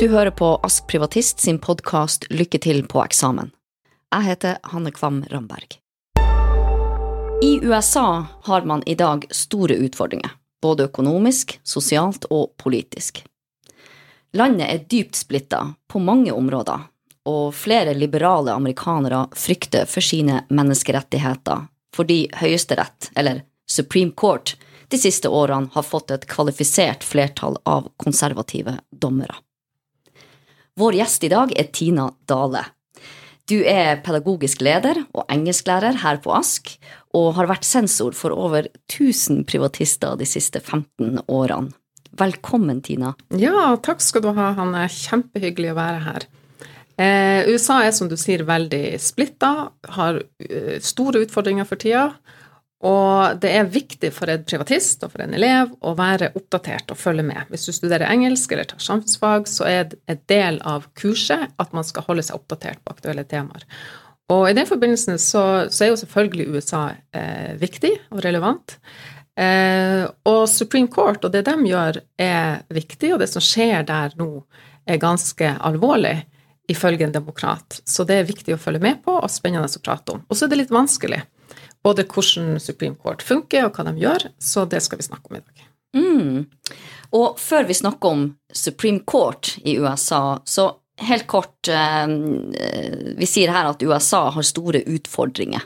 Du hører på Ask Privatist sin podkast Lykke til på eksamen. Jeg heter Hanne Kvam Ramberg. I USA har man i dag store utfordringer, både økonomisk, sosialt og politisk. Landet er dypt splitta på mange områder, og flere liberale amerikanere frykter for sine menneskerettigheter fordi Høyesterett, eller Supreme Court, de siste årene har fått et kvalifisert flertall av konservative dommere. Vår gjest i dag er Tina Dale. Du er pedagogisk leder og engelsklærer her på Ask, og har vært sensor for over 1000 privatister de siste 15 årene. Velkommen, Tina. Ja, takk skal du ha, Hanne. Kjempehyggelig å være her. Eh, USA er som du sier veldig splitta, har uh, store utfordringer for tida. Og det er viktig for en privatist og for en elev å være oppdatert og følge med. Hvis du studerer engelsk eller tar samfunnsfag, så er det en del av kurset at man skal holde seg oppdatert på aktuelle temaer. Og i den forbindelsen så, så er jo selvfølgelig USA eh, viktig og relevant. Eh, og Supreme Court og det de gjør, er viktig, og det som skjer der nå, er ganske alvorlig ifølge en demokrat. Så det er viktig å følge med på og spennende å prate om. Og så er det litt vanskelig. Både hvordan Supreme Court funker, og hva de gjør. Så det skal vi snakke om i dag. Mm. Og før vi snakker om Supreme Court i USA, så helt kort eh, Vi sier her at USA har store utfordringer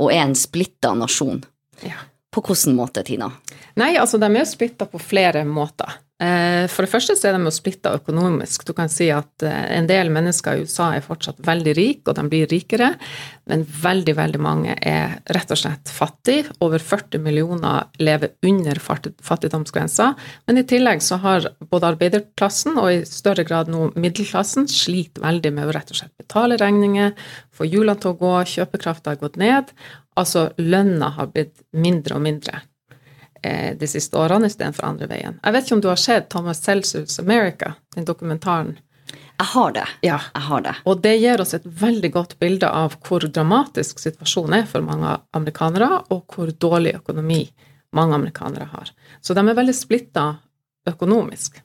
og er en splitta nasjon. Ja. På hvilken måte, Tina? Nei, altså de er splitta på flere måter. Eh, for det første så er de jo splitta økonomisk. Du kan si at eh, en del mennesker i USA er fortsatt veldig rike, og de blir rikere, men veldig, veldig mange er rett og slett fattige. Over 40 millioner lever under fattigdomsgrensa. Men i tillegg så har både arbeiderklassen og i større grad nå middelklassen slitt veldig med å rett og slett betale regninger, få hjulene til å gå, kjøpekrafta har gått ned. Altså lønna har blitt mindre og mindre. Eh, de siste årene istedenfor andre veien. Jeg vet ikke om du har sett Thomas Celsius America, den dokumentaren? Jeg har det. Ja. Jeg har det. Og det gir oss et veldig godt bilde av hvor dramatisk situasjonen er for mange amerikanere, og hvor dårlig økonomi mange amerikanere har. Så de er veldig splitta økonomisk.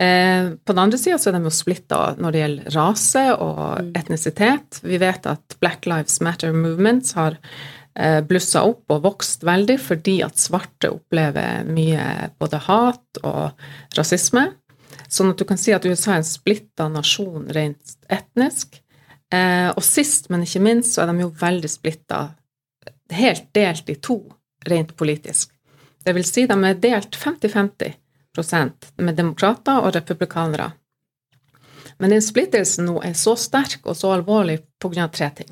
Eh, på den andre sida er de jo splitta når det gjelder rase og mm. etnisitet. Vi vet at Black Lives Matter Movements har blussa opp og vokst veldig fordi at svarte opplever mye både hat og rasisme. Sånn at du kan si at USA er en splitta nasjon rent etnisk. Eh, og sist, men ikke minst, så er de jo veldig splitta, helt delt i to rent politisk. Det vil si de er delt 50-50 med demokrater og republikanere. Men den splittelsen nå er så sterk og så alvorlig pga. tre ting.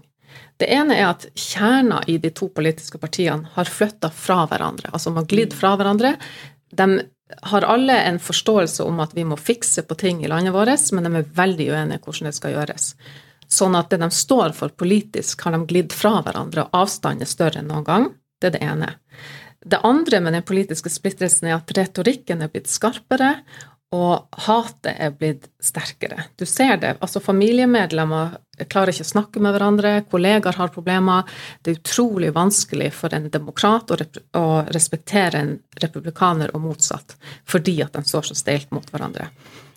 Det ene er at kjerna i de to politiske partiene har flytta fra hverandre. Altså de har glidd fra hverandre. De har alle en forståelse om at vi må fikse på ting i landet vårt, men de er veldig uenige hvordan det skal gjøres. Sånn at det de står for politisk, har de glidd fra hverandre, og avstanden er større enn noen gang. Det er det ene. Det andre med den politiske splittelsen er at retorikken er blitt skarpere, og hatet er blitt sterkere. Du ser det. altså Familiemedlemmer klarer ikke å snakke med hverandre, kollegaer har problemer. Det er utrolig vanskelig for en demokrat å, respektere en republikaner og motsatt, fordi at de står så steilt mot hverandre.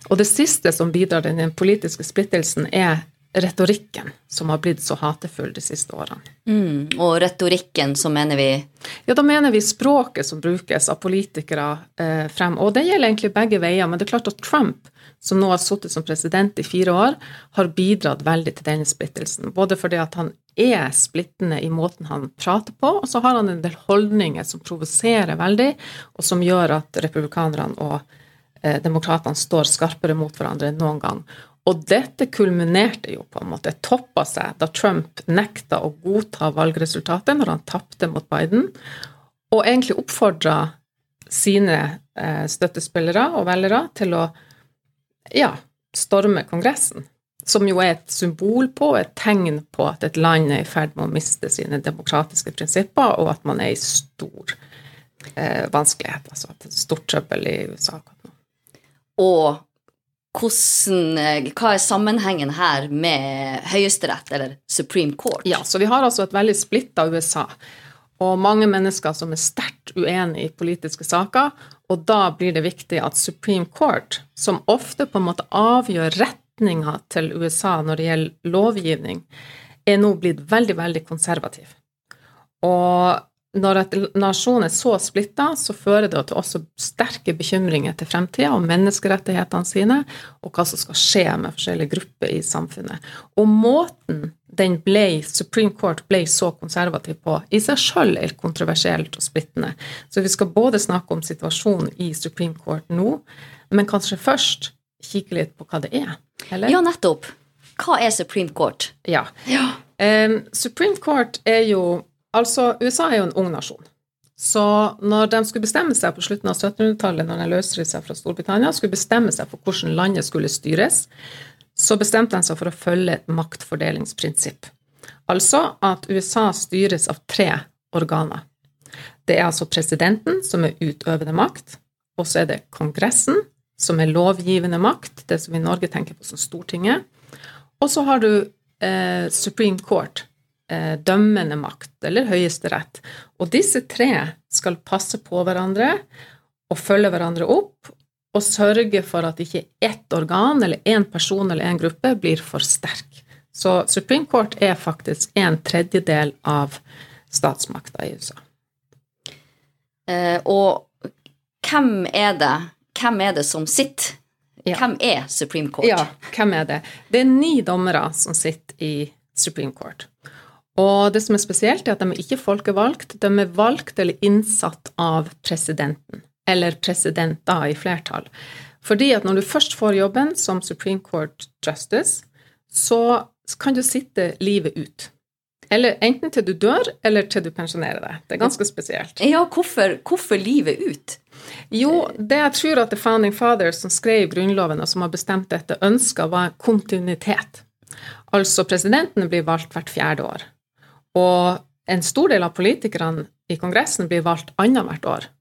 Og det siste som bidrar til den politiske splittelsen, er retorikken som har blitt så hatefull de siste årene. Mm, og retorikken, så mener vi Ja, da mener vi språket som brukes av politikere eh, frem. Og det gjelder egentlig begge veier, men det er klart at Trump, som nå har sittet som president i fire år, har bidratt veldig til denne splittelsen. Både fordi at han er splittende i måten han prater på, og så har han en del holdninger som provoserer veldig, og som gjør at republikanerne og eh, demokratene står skarpere mot hverandre enn noen gang. Og dette kulminerte jo på en måte, toppa seg da Trump nekta å godta valgresultatet når han tapte mot Biden, og egentlig oppfordra sine eh, støttespillere og velgere til å ja, storme Kongressen. Som jo er et symbol på, et tegn på at et land er i ferd med å miste sine demokratiske prinsipper, og at man er i stor eh, vanskelighet, altså at det er stort trøbbel i USA. Og hvordan, eh, hva er sammenhengen her med Høyesterett eller Supreme Court? Ja, så Vi har altså et veldig splitta USA. Og mange mennesker som er sterkt uenig i politiske saker, Og da blir det viktig at Supreme Court, som ofte på en måte avgjør retninga til USA når det gjelder lovgivning, er nå blitt veldig, veldig konservativ. Og når en nasjon er så splitta, så fører det til også sterke bekymringer til fremtida om menneskerettighetene sine, og hva som skal skje med forskjellige grupper i samfunnet. Og måten den ble, Supreme Court ble så konservativ på, i seg sjøl er kontroversielt og splittende. Så vi skal både snakke om situasjonen i Supreme Court nå, men kanskje først kikke litt på hva det er. Eller? Ja, nettopp. Hva er Supreme Court? Ja. ja. Um, Supreme Court er jo Altså, USA er jo en ung nasjon. Så når de skulle bestemme seg på slutten av 1700-tallet, når de løsrev seg fra Storbritannia, skulle bestemme seg for hvordan landet skulle styres, så bestemte de seg for å følge et maktfordelingsprinsipp. Altså at USA styres av tre organer. Det er altså presidenten, som er utøvende makt, og så er det Kongressen, som er lovgivende makt, det som vi i Norge tenker på som Stortinget, og så har du eh, Supreme Court, dømmende makt, eller Høyesterett. Og disse tre skal passe på hverandre og følge hverandre opp og sørge for at ikke ett organ eller én person eller én gruppe blir for sterk. Så Supreme Court er faktisk en tredjedel av statsmakta i USA. Eh, og hvem er det hvem er det som sitter? Ja. Hvem er Supreme Court? Ja, hvem er det? Det er ni dommere som sitter i Supreme Court. Og det som er spesielt, er at de er ikke folkevalgt. De er valgt eller innsatt av presidenten. Eller presidenter i flertall. Fordi at når du først får jobben som Supreme Court Justice, så kan du sitte livet ut. Eller enten til du dør, eller til du pensjonerer deg. Det er ganske spesielt. Ja, hvorfor, hvorfor livet ut? Jo, det jeg tror at The Founding Fathers som skrev Grunnloven, og som har bestemt dette, ønska, var kontinuitet. Altså, presidentene blir valgt hvert fjerde år. Og en stor del av politikerne i Kongressen blir valgt annethvert år.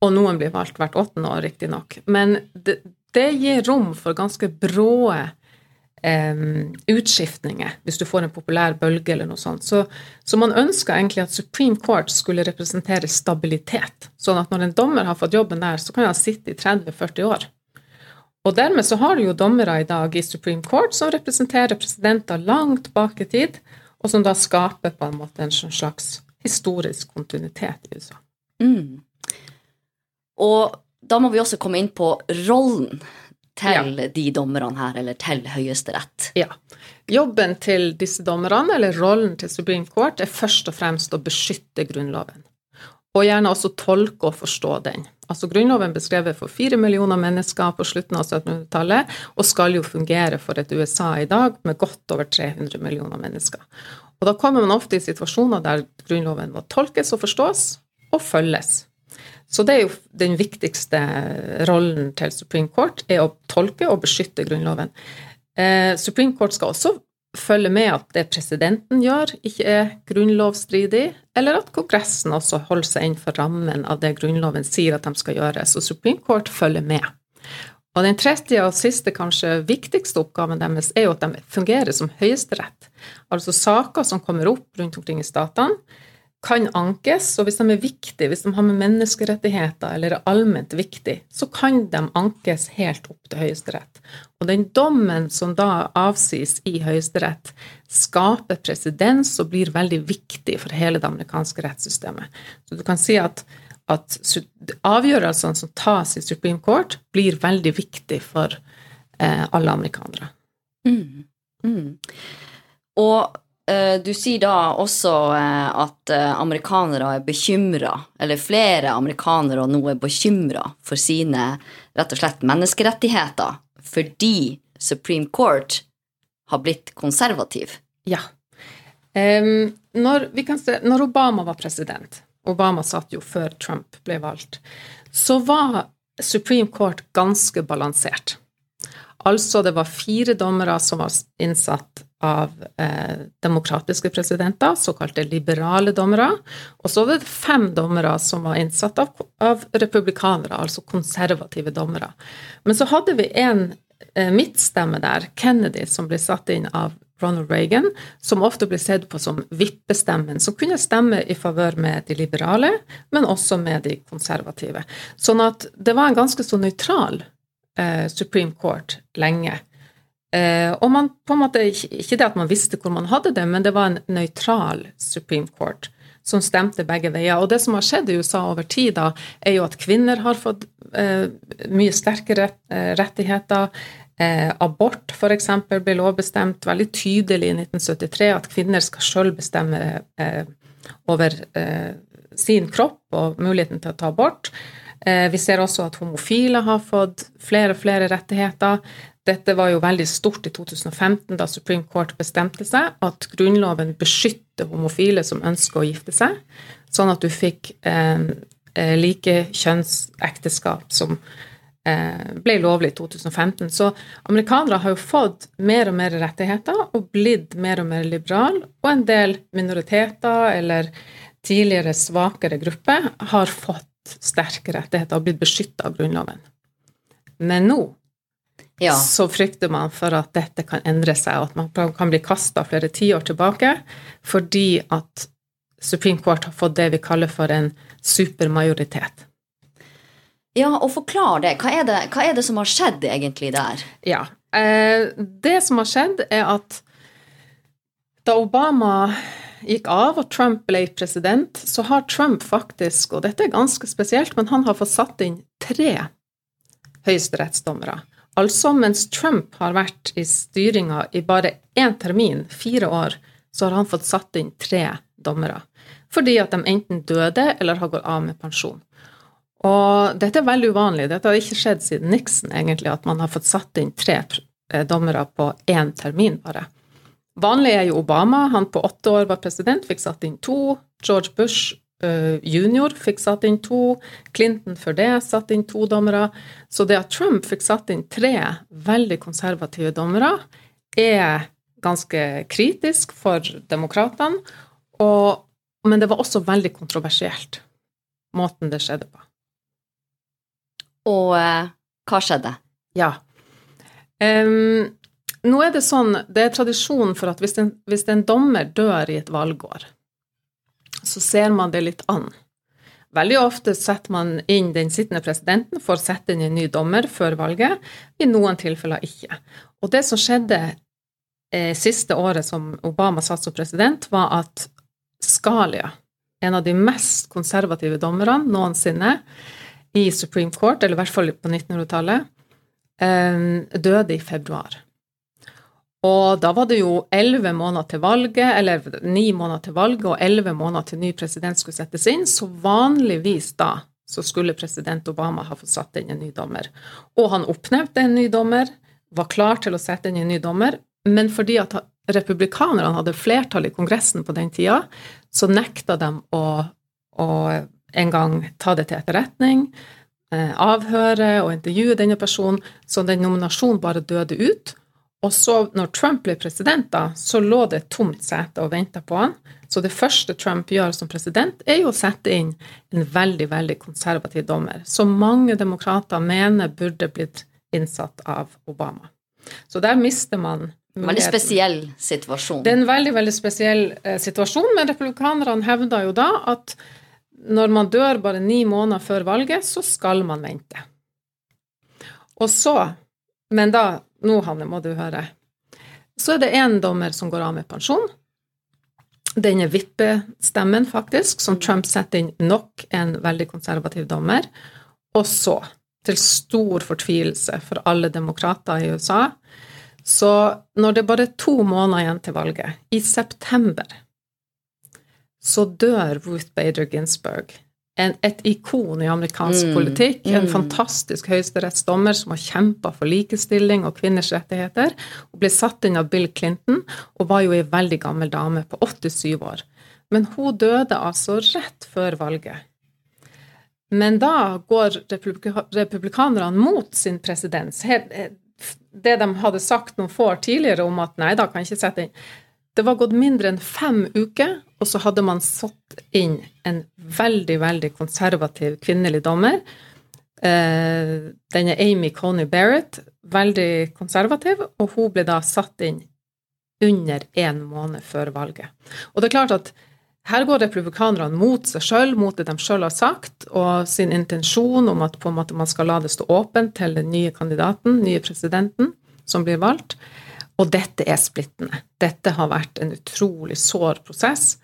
Og noen blir valgt hvert åttende år, riktignok. Men det, det, gir rom for ganske brå eh, utskiftninger hvis du får en populær bølge eller noe sånt. Så, så man ønska egentlig at Supreme Court skulle representere stabilitet. Sånn at når en dommer har fått jobben der, så kan han sitte i 30-40 år. Og dermed så har du jo dommere i dag i Supreme Court som representerer presidenter langt bak i tid, og som da skaper på en måte en sånn slags historisk kontinuitet i USA. Mm. Og da må vi også komme inn på rollen til ja. de dommerne her, eller til Høyesterett. Ja. Jobben til disse dommerne, eller rollen til Supreme Court, er først og fremst å beskytte Grunnloven. Og gjerne også tolke og forstå den. Altså Grunnloven beskrevet for fire millioner mennesker på slutten av 1700-tallet, og skal jo fungere for et USA i dag med godt over 300 millioner mennesker. Og da kommer man ofte i situasjoner der Grunnloven må tolkes og forstås, og følges. Så det er jo den viktigste rollen til Supreme Court, er å tolke og beskytte Grunnloven. Eh, Supreme Court skal også følge med at det presidenten gjør, ikke er grunnlovsstridig, eller at Kongressen også holder seg innenfor rammen av det Grunnloven sier at de skal gjøre. Så Supreme Court følger med. Og den tredje og siste, kanskje viktigste oppgaven deres er jo at de fungerer som høyesterett. Altså saker som kommer opp rundt omkring i statene, kan ankes, og hvis de er viktige, hvis de har med menneskerettigheter eller er allment viktig, så kan de ankes helt opp til Høyesterett. Og den dommen som da avsies i Høyesterett, skaper presedens og blir veldig viktig for hele det amerikanske rettssystemet. Så du kan si at, at avgjørelsene som tas i Supreme Court, blir veldig viktig for eh, alle amerikanere. Mm. Mm. Og du sier da også eh, at eh, amerikanere er bekymra, eller flere amerikanere nå er bekymra for sine rett og slett menneskerettigheter fordi Supreme Court har blitt konservativ. Ja. Um, når, se, når, Obama var president, Obama satt jo før Trump ble valgt, så var Supreme Court ganske balansert. Altså, det var fire dommere som var innsatt av eh, demokratiske presidenter, såkalte liberale dommere. Og så var det fem dommere som var innsatt av, av republikanere, altså konservative dommere. Men så hadde vi en eh, midtstemme der, Kennedy, som ble satt inn av Ronald Reagan, som ofte ble sett på som vippestemmen, som kunne stemme i favør med de liberale, men også med de konservative. Sånn at det var en ganske så nøytral eh, Supreme Court lenge. Eh, og man på en måte, ikke det at man visste hvor man hadde det, men det var en nøytral Supreme Court som stemte begge veier. Og det som har skjedd i USA over tid, da, er jo at kvinner har fått eh, mye sterkere eh, rettigheter. Eh, abort f.eks. ble lovbestemt veldig tydelig i 1973, at kvinner skal sjøl bestemme eh, over eh, sin kropp og muligheten til å ta abort. Eh, vi ser også at homofile har fått flere og flere rettigheter. Dette var jo veldig stort i 2015, da Supreme Court bestemte seg at Grunnloven beskytter homofile som ønsker å gifte seg, sånn at du fikk eh, like kjønnsekteskap som eh, ble lovlig i 2015. Så amerikanere har jo fått mer og mer rettigheter og blitt mer og mer liberal, og en del minoriteter eller tidligere svakere grupper har fått sterke rettigheter og blitt beskytta av Grunnloven. Men nå ja. så frykter man for at dette kan endre seg, og at man kan bli kasta flere tiår tilbake fordi at Supreme Court har fått det vi kaller for en supermajoritet. Ja, og forklar det. Hva det, hva er det som har skjedd egentlig der? Ja, eh, Det som har skjedd, er at da Obama gikk av og Trump ble president, så har Trump faktisk, og dette er ganske spesielt, men han har fått satt inn tre høyesterettsdommere. Altså mens Trump har vært i styringa i bare én termin, fire år, så har han fått satt inn tre dommere. Fordi at de enten døde eller har gått av med pensjon. Og dette er veldig uvanlig. Dette har ikke skjedd siden Nixon, egentlig, at man har fått satt inn tre eh, dommere på én termin, bare. Vanlig er jo Obama. Han på åtte år var president, fikk satt inn to. George Bush junior fikk satt inn to, Clinton for det satt inn to dommere. Så det at Trump fikk satt inn tre veldig konservative dommere, er ganske kritisk for demokratene. men det var også veldig kontroversielt, måten det skjedde på. Og eh, hva skjedde? Ja. Um, nå er det sånn, det er tradisjon for at hvis en, hvis en dommer dør i et valgår, så ser man det litt an. Veldig ofte setter man inn den sittende presidenten for å sette inn en ny dommer før valget, i noen tilfeller ikke. Og det som skjedde eh, siste året som Obama satt som president, var at Scalia, en av de mest konservative dommerne noensinne i Supreme Court, eller i hvert fall på 1900-tallet, eh, døde i februar. Og da var det jo elleve måneder til valget, eller ni måneder til valget og elleve måneder til ny president skulle settes inn, så vanligvis da så skulle president Obama ha fått satt inn en ny dommer. Og han oppnevnte en ny dommer, var klar til å sette inn en ny dommer, men fordi at republikanerne hadde flertall i Kongressen på den tida, så nekta de å, å en gang ta det til etterretning, eh, avhøre og intervjue denne personen, så den nominasjonen bare døde ut. Og så, når Trump ble president, da, så lå det et tomt sete og venta på han. Så det første Trump gjør som president, er jo å sette inn en veldig, veldig konservativ dommer, som mange demokrater mener burde blitt innsatt av Obama. Så der mister man Veldig spesiell situasjon. Det er en veldig, veldig spesiell eh, situasjon, men republikanerne hevder jo da at når man dør bare ni måneder før valget, så skal man vente. Og så, men da nå, Hanne, må du høre. Så er det én dommer som går av med pensjon. Denne vippestemmen, faktisk, som Trump setter inn nok en veldig konservativ dommer. Og så, til stor fortvilelse for alle demokrater i USA, så når det bare er to måneder igjen til valget, i september, så dør Ruth Bader Ginsburg en, et ikon i amerikansk mm. politikk. En mm. fantastisk høyesterettsdommer som har kjempa for likestilling og kvinners rettigheter. Hun ble satt inn av Bill Clinton og var jo ei veldig gammel dame på 87 år. Men hun døde altså rett før valget. Men da går republikanerne mot sin presedens. Det de hadde sagt noen få år tidligere om at nei da, kan ikke sette inn det var gått mindre enn fem uker, og så hadde man satt inn en veldig, veldig konservativ kvinnelig dommer. Eh, den er Amy Coney Barrett, veldig konservativ, og hun ble da satt inn under én måned før valget. Og det er klart at her går republikanerne mot seg sjøl, mot det de sjøl har sagt, og sin intensjon om at på en måte man skal la det stå åpent til den nye kandidaten, nye presidenten, som blir valgt. Og dette er splittende. Dette har vært en utrolig sår prosess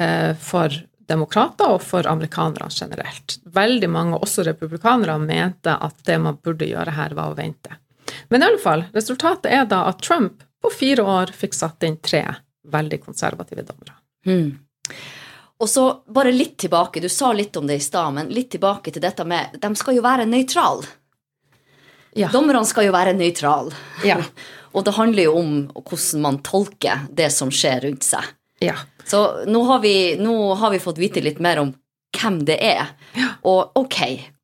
eh, for demokrater og for amerikanere generelt. Veldig mange, også republikanere, mente at det man burde gjøre her, var å vente. Men i alle fall, resultatet er da at Trump på fire år fikk satt inn tre veldig konservative dommere. Mm. Og så bare litt tilbake, du sa litt om det i stad, men litt tilbake til dette med De skal jo være nøytrale. Ja. Dommerne skal jo være nøytrale. Ja. og det handler jo om hvordan man tolker det som skjer rundt seg. Ja. Så nå har, vi, nå har vi fått vite litt mer om hvem det er. Ja. Og ok,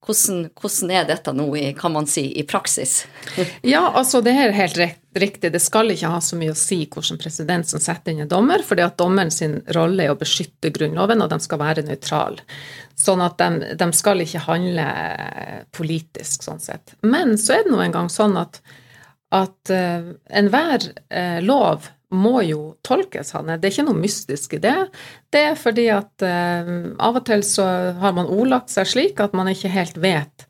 hvordan, hvordan, er dette nå i, kan man si, i praksis? ja, altså det er helt riktig. Det skal ikke ha så mye å si hvordan president som setter inn en dommer, fordi at dommeren sin rolle er å beskytte Grunnloven, og de skal være nøytrale. Sånn at de, de, skal ikke handle politisk, sånn sett. Men så er det nå engang sånn at, at uh, enhver uh, lov må jo tolkes, Hanne. Det er ikke noe mystisk i det. Det er fordi at eh, av og til så har man ordlagt seg slik at man ikke helt vet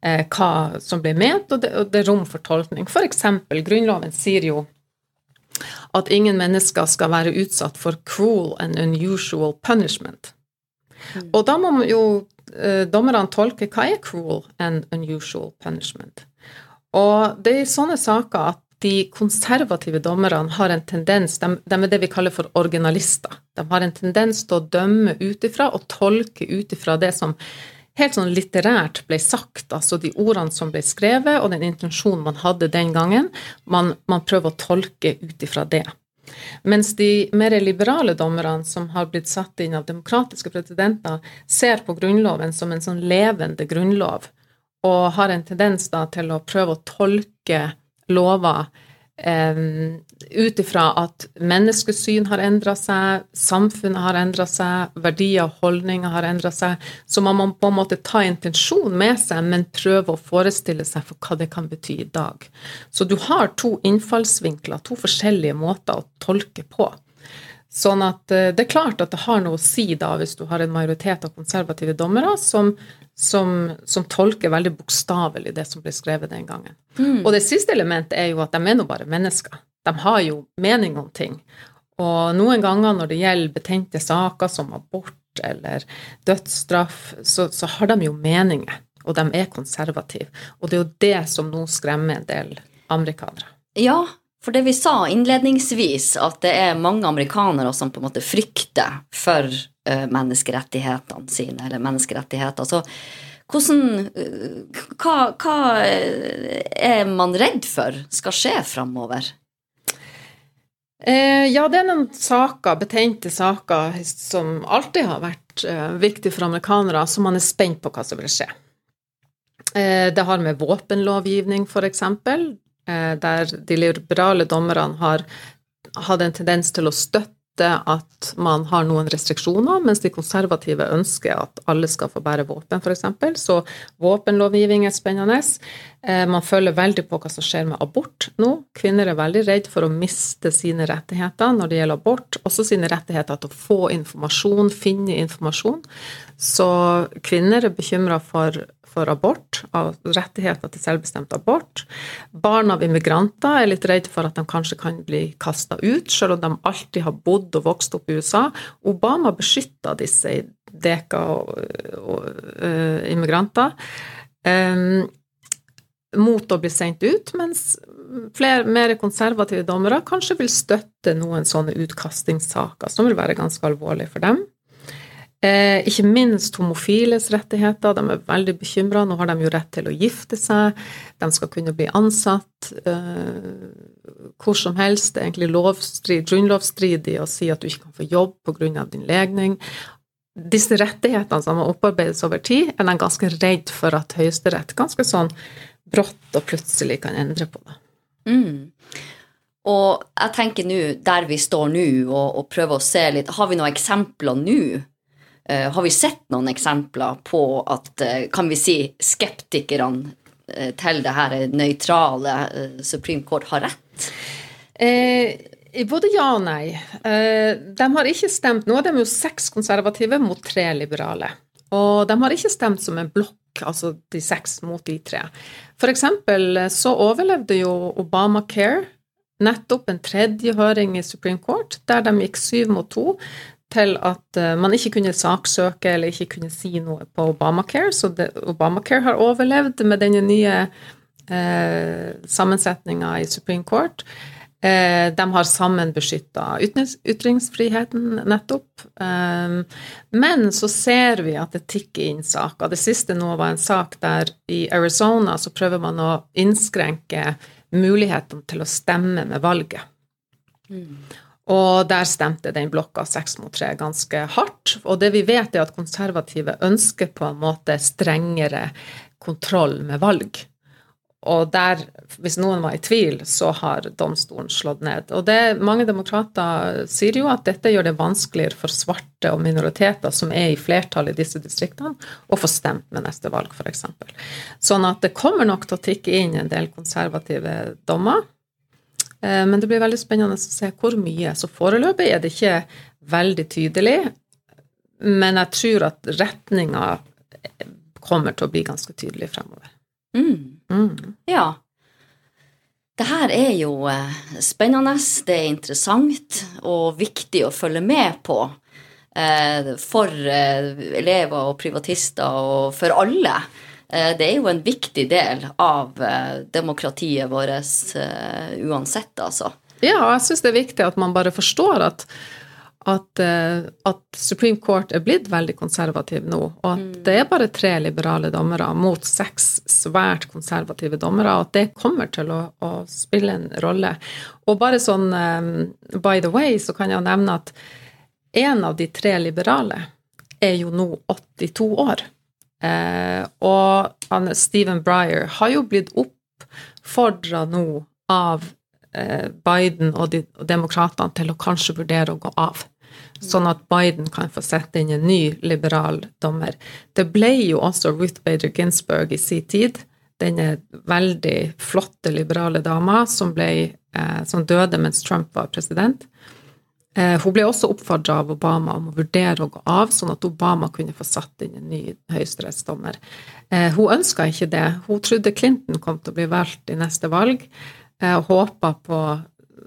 eh, hva som blir ment, og det, og det er rom for tolkning. Eksempel, Grunnloven sier jo at ingen mennesker skal være utsatt for cruel and unusual punishment. Mm. Og da må jo eh, dommerne tolke hva er cruel and unusual punishment. Og det er i sånne saker at de konservative dommerne har en tendens de, de, er det vi kaller for originalister. De har en tendens til å dømme ut ifra og tolke ut ifra det som helt sånn litterært ble sagt, altså de ordene som ble skrevet, og den intensjonen man hadde den gangen. Man, man prøver å tolke ut ifra det. Mens de mer liberale dommerne som har blitt satt inn av demokratiske presidenter, ser på Grunnloven som en sånn levende grunnlov, og har en tendens da til å prøve å tolke lover um, ut ifra at menneskesyn har endra seg, samfunnet har endra seg, verdier og holdninger har endra seg. Så man må på en måte ta intensjon med seg, men prøve å forestille seg for hva det kan bety i dag. Så du har to innfallsvinkler, to forskjellige måter å tolke på. Sånn at eh, det er klart at det har noe å si da hvis du har en majoritet av konservative dommere som som, som tolker veldig bokstavelig det som ble skrevet den gangen. Mm. Og det siste elementet er jo at de er nå bare mennesker. De har jo mening om ting. Og noen ganger når det gjelder betente saker som abort eller dødsstraff, så, så har de jo meninger. Og de er konservative. Og det er jo det som nå skremmer en del amerikanere. Ja, for det vi sa innledningsvis, at det er mange amerikanere som på en måte frykter for uh, menneskerettighetene sine, eller menneskerettigheter. Så hvordan uh, hva, hva, er man redd for skal skje framover? Eh, ja, det er noen saker, betente saker, som alltid har vært eh, viktige for amerikanere, som man er spent på hva som vil skje. Eh, det har med våpenlovgivning, f.eks. Eh, der de liberale dommerne har hatt en tendens til å støtte at man har noen restriksjoner, mens de konservative ønsker at alle skal få bære våpen, f.eks. Så våpenlovgivning er spennende. Eh, man følger veldig på hva som skjer med abort nå. Kvinner er veldig redd for å miste sine rettigheter når det gjelder abort, også sine rettigheter til å få informasjon, finne informasjon. Så kvinner er bekymra for for abort, av rettigheter til selvbestemt abort. Barn av immigranter er litt redd for at de kanskje kan bli kasta ut, selv om de alltid har bodd og vokst opp i USA. Obama beskytta disse deka og, og uh, immigranter um, mot å bli sendt ut, mens flere mer konservative dommere kanskje vil støtte noen sånne utkastingssaker, som vil være ganske alvorlige for dem. Eh, ikke minst homofiles rettigheter. De er veldig bekymra. Nå har de jo rett til å gifte seg. De skal kunne bli ansatt eh, hvor som helst. Det er egentlig lovstrid, grunnlovsstridig å si at du ikke kan få jobb pga. din legning. Disse rettighetene som har opparbeides over tid, er de ganske redd for at Høyesterett ganske sånn brått og plutselig kan endre på det. Mm. Og jeg tenker nå, der vi står nå, og, og prøver å se litt Har vi noen eksempler nå har vi sett noen eksempler på at, eh, kan vi si, skeptikerne eh, til det her nøytrale Supreme Court har rett? Eh, Både ja og nei. Eh, de har ikke stemt Nå er de jo seks konservative mot tre liberale. Og de har ikke stemt som en blokk, altså de seks mot de tre. For eksempel så overlevde jo Obamacare nettopp en tredje høring i Supreme Court, der de gikk syv mot to til at eh, man ikke kunne saksøke eller ikke kunne si noe på Obamacare. Så det, Obamacare har overlevd med denne nye eh, sammensetninga i Supreme Court. Eh, de har sammen beskytta ytringsfriheten, nettopp. Eh, men så ser vi at det tikker inn saker. Det siste nå var en sak der i Arizona så prøver man å innskrenke mulighetene til å stemme med valget. Mm. Og der stemte den blokka seks mot tre ganske hardt. Og det vi vet, er at konservative ønsker på en måte strengere kontroll med valg. Og der, hvis noen var i tvil, så har domstolen slått ned. Og det, mange demokrater sier jo at dette gjør det vanskeligere for svarte og minoriteter som er i flertall i disse distriktene, å få stemt med neste valg, f.eks. Sånn at det kommer nok til å tikke inn en del konservative dommer. Eh, men det blir veldig spennende å se hvor mye. Så foreløpig er det ikke veldig tydelig, men jeg tror at retninga kommer til å bli ganske tydelig fremover. Mm. Mm. Ja. Det her er jo eh, spennende, det er interessant og viktig å følge med på eh, for elever og privatister og for alle. Det er jo en viktig del av demokratiet vårt uansett, altså. Ja, og jeg syns det er viktig at man bare forstår at at, eh, at, Supreme Court er blitt veldig konservativ nå, og at mm. det er bare tre liberale dommere mot seks svært konservative dommere, og at det kommer til å, å spille en rolle. Og bare sånn um, by the way, så kan jeg nevne at en av de tre liberale er jo nå 82 år. Eh, og han, Stephen Breyer har jo blitt oppfordra nå av eh, Biden og, de, og demokratene til å kanskje vurdere å gå av sånn at Biden kan få sette inn en ny liberal dommer. Det ble jo også Ruth Bader Ginsburg i sin tid, denne veldig flotte liberale dama som, ble, eh, som døde mens Trump var president. Eh, hun ble også oppfordra av Obama om å vurdere å gå av, sånn at Obama kunne få satt inn en ny høyesterettsdommer. Eh, hun ønska ikke det. Hun trodde Clinton kom til å bli valgt i neste valg, eh, og håpa på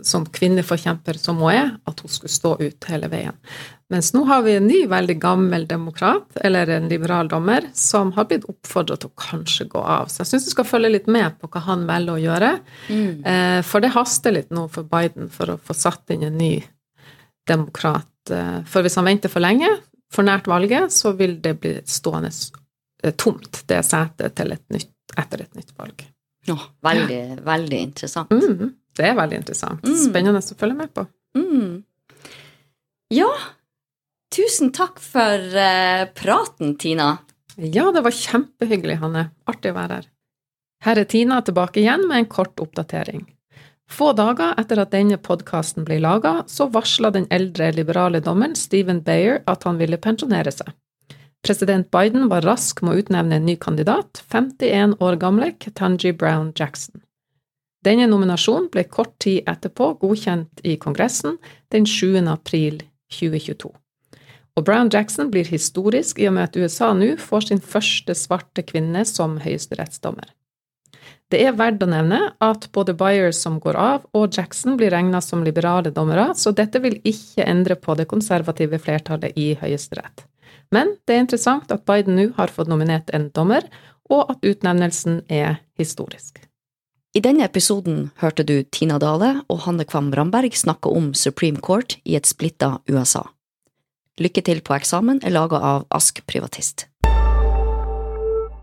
som kvinneforkjemper som hun er, at hun skulle stå ut hele veien. Mens nå har vi en ny, veldig gammel demokrat, eller en liberal dommer, som har blitt oppfordret til å kanskje gå av. Så jeg syns du skal følge litt med på hva han velger å gjøre. Mm. For det haster litt nå for Biden for å få satt inn en ny demokrat. Eh, for hvis han venter for lenge, for nært valget, så vil det bli stående eh, tomt, det setet, et etter et nytt valg. Ja, veldig, veldig interessant. Mm. Det er veldig interessant. Mm. Spennende å følge med på. Mm. Ja, tusen takk for uh, praten, Tina. Ja, det var kjempehyggelig, Hanne. Artig å være her. Her er Tina tilbake igjen med en kort oppdatering. Få dager etter at denne podkasten ble laga, så varsla den eldre liberale dommeren Stephen Bayer at han ville pensjonere seg. President Biden var rask med å utnevne en ny kandidat, 51 år gamle Ketanji Brown Jackson. Denne nominasjonen ble kort tid etterpå godkjent i Kongressen den 7. april 2022. Og Brown Jackson blir historisk i og med at USA nå får sin første svarte kvinne som høyesterettsdommer. Det er verdt å nevne at både Byers som går av, og Jackson blir regna som liberale dommere, så dette vil ikke endre på det konservative flertallet i Høyesterett. Men det er interessant at Biden nå har fått nominert en dommer, og at utnevnelsen er historisk. I denne episoden hørte du Tina Dale og Hanne Kvam Ramberg snakke om Supreme Court i et splitta USA. Lykke til på eksamen er laga av Ask Privatist.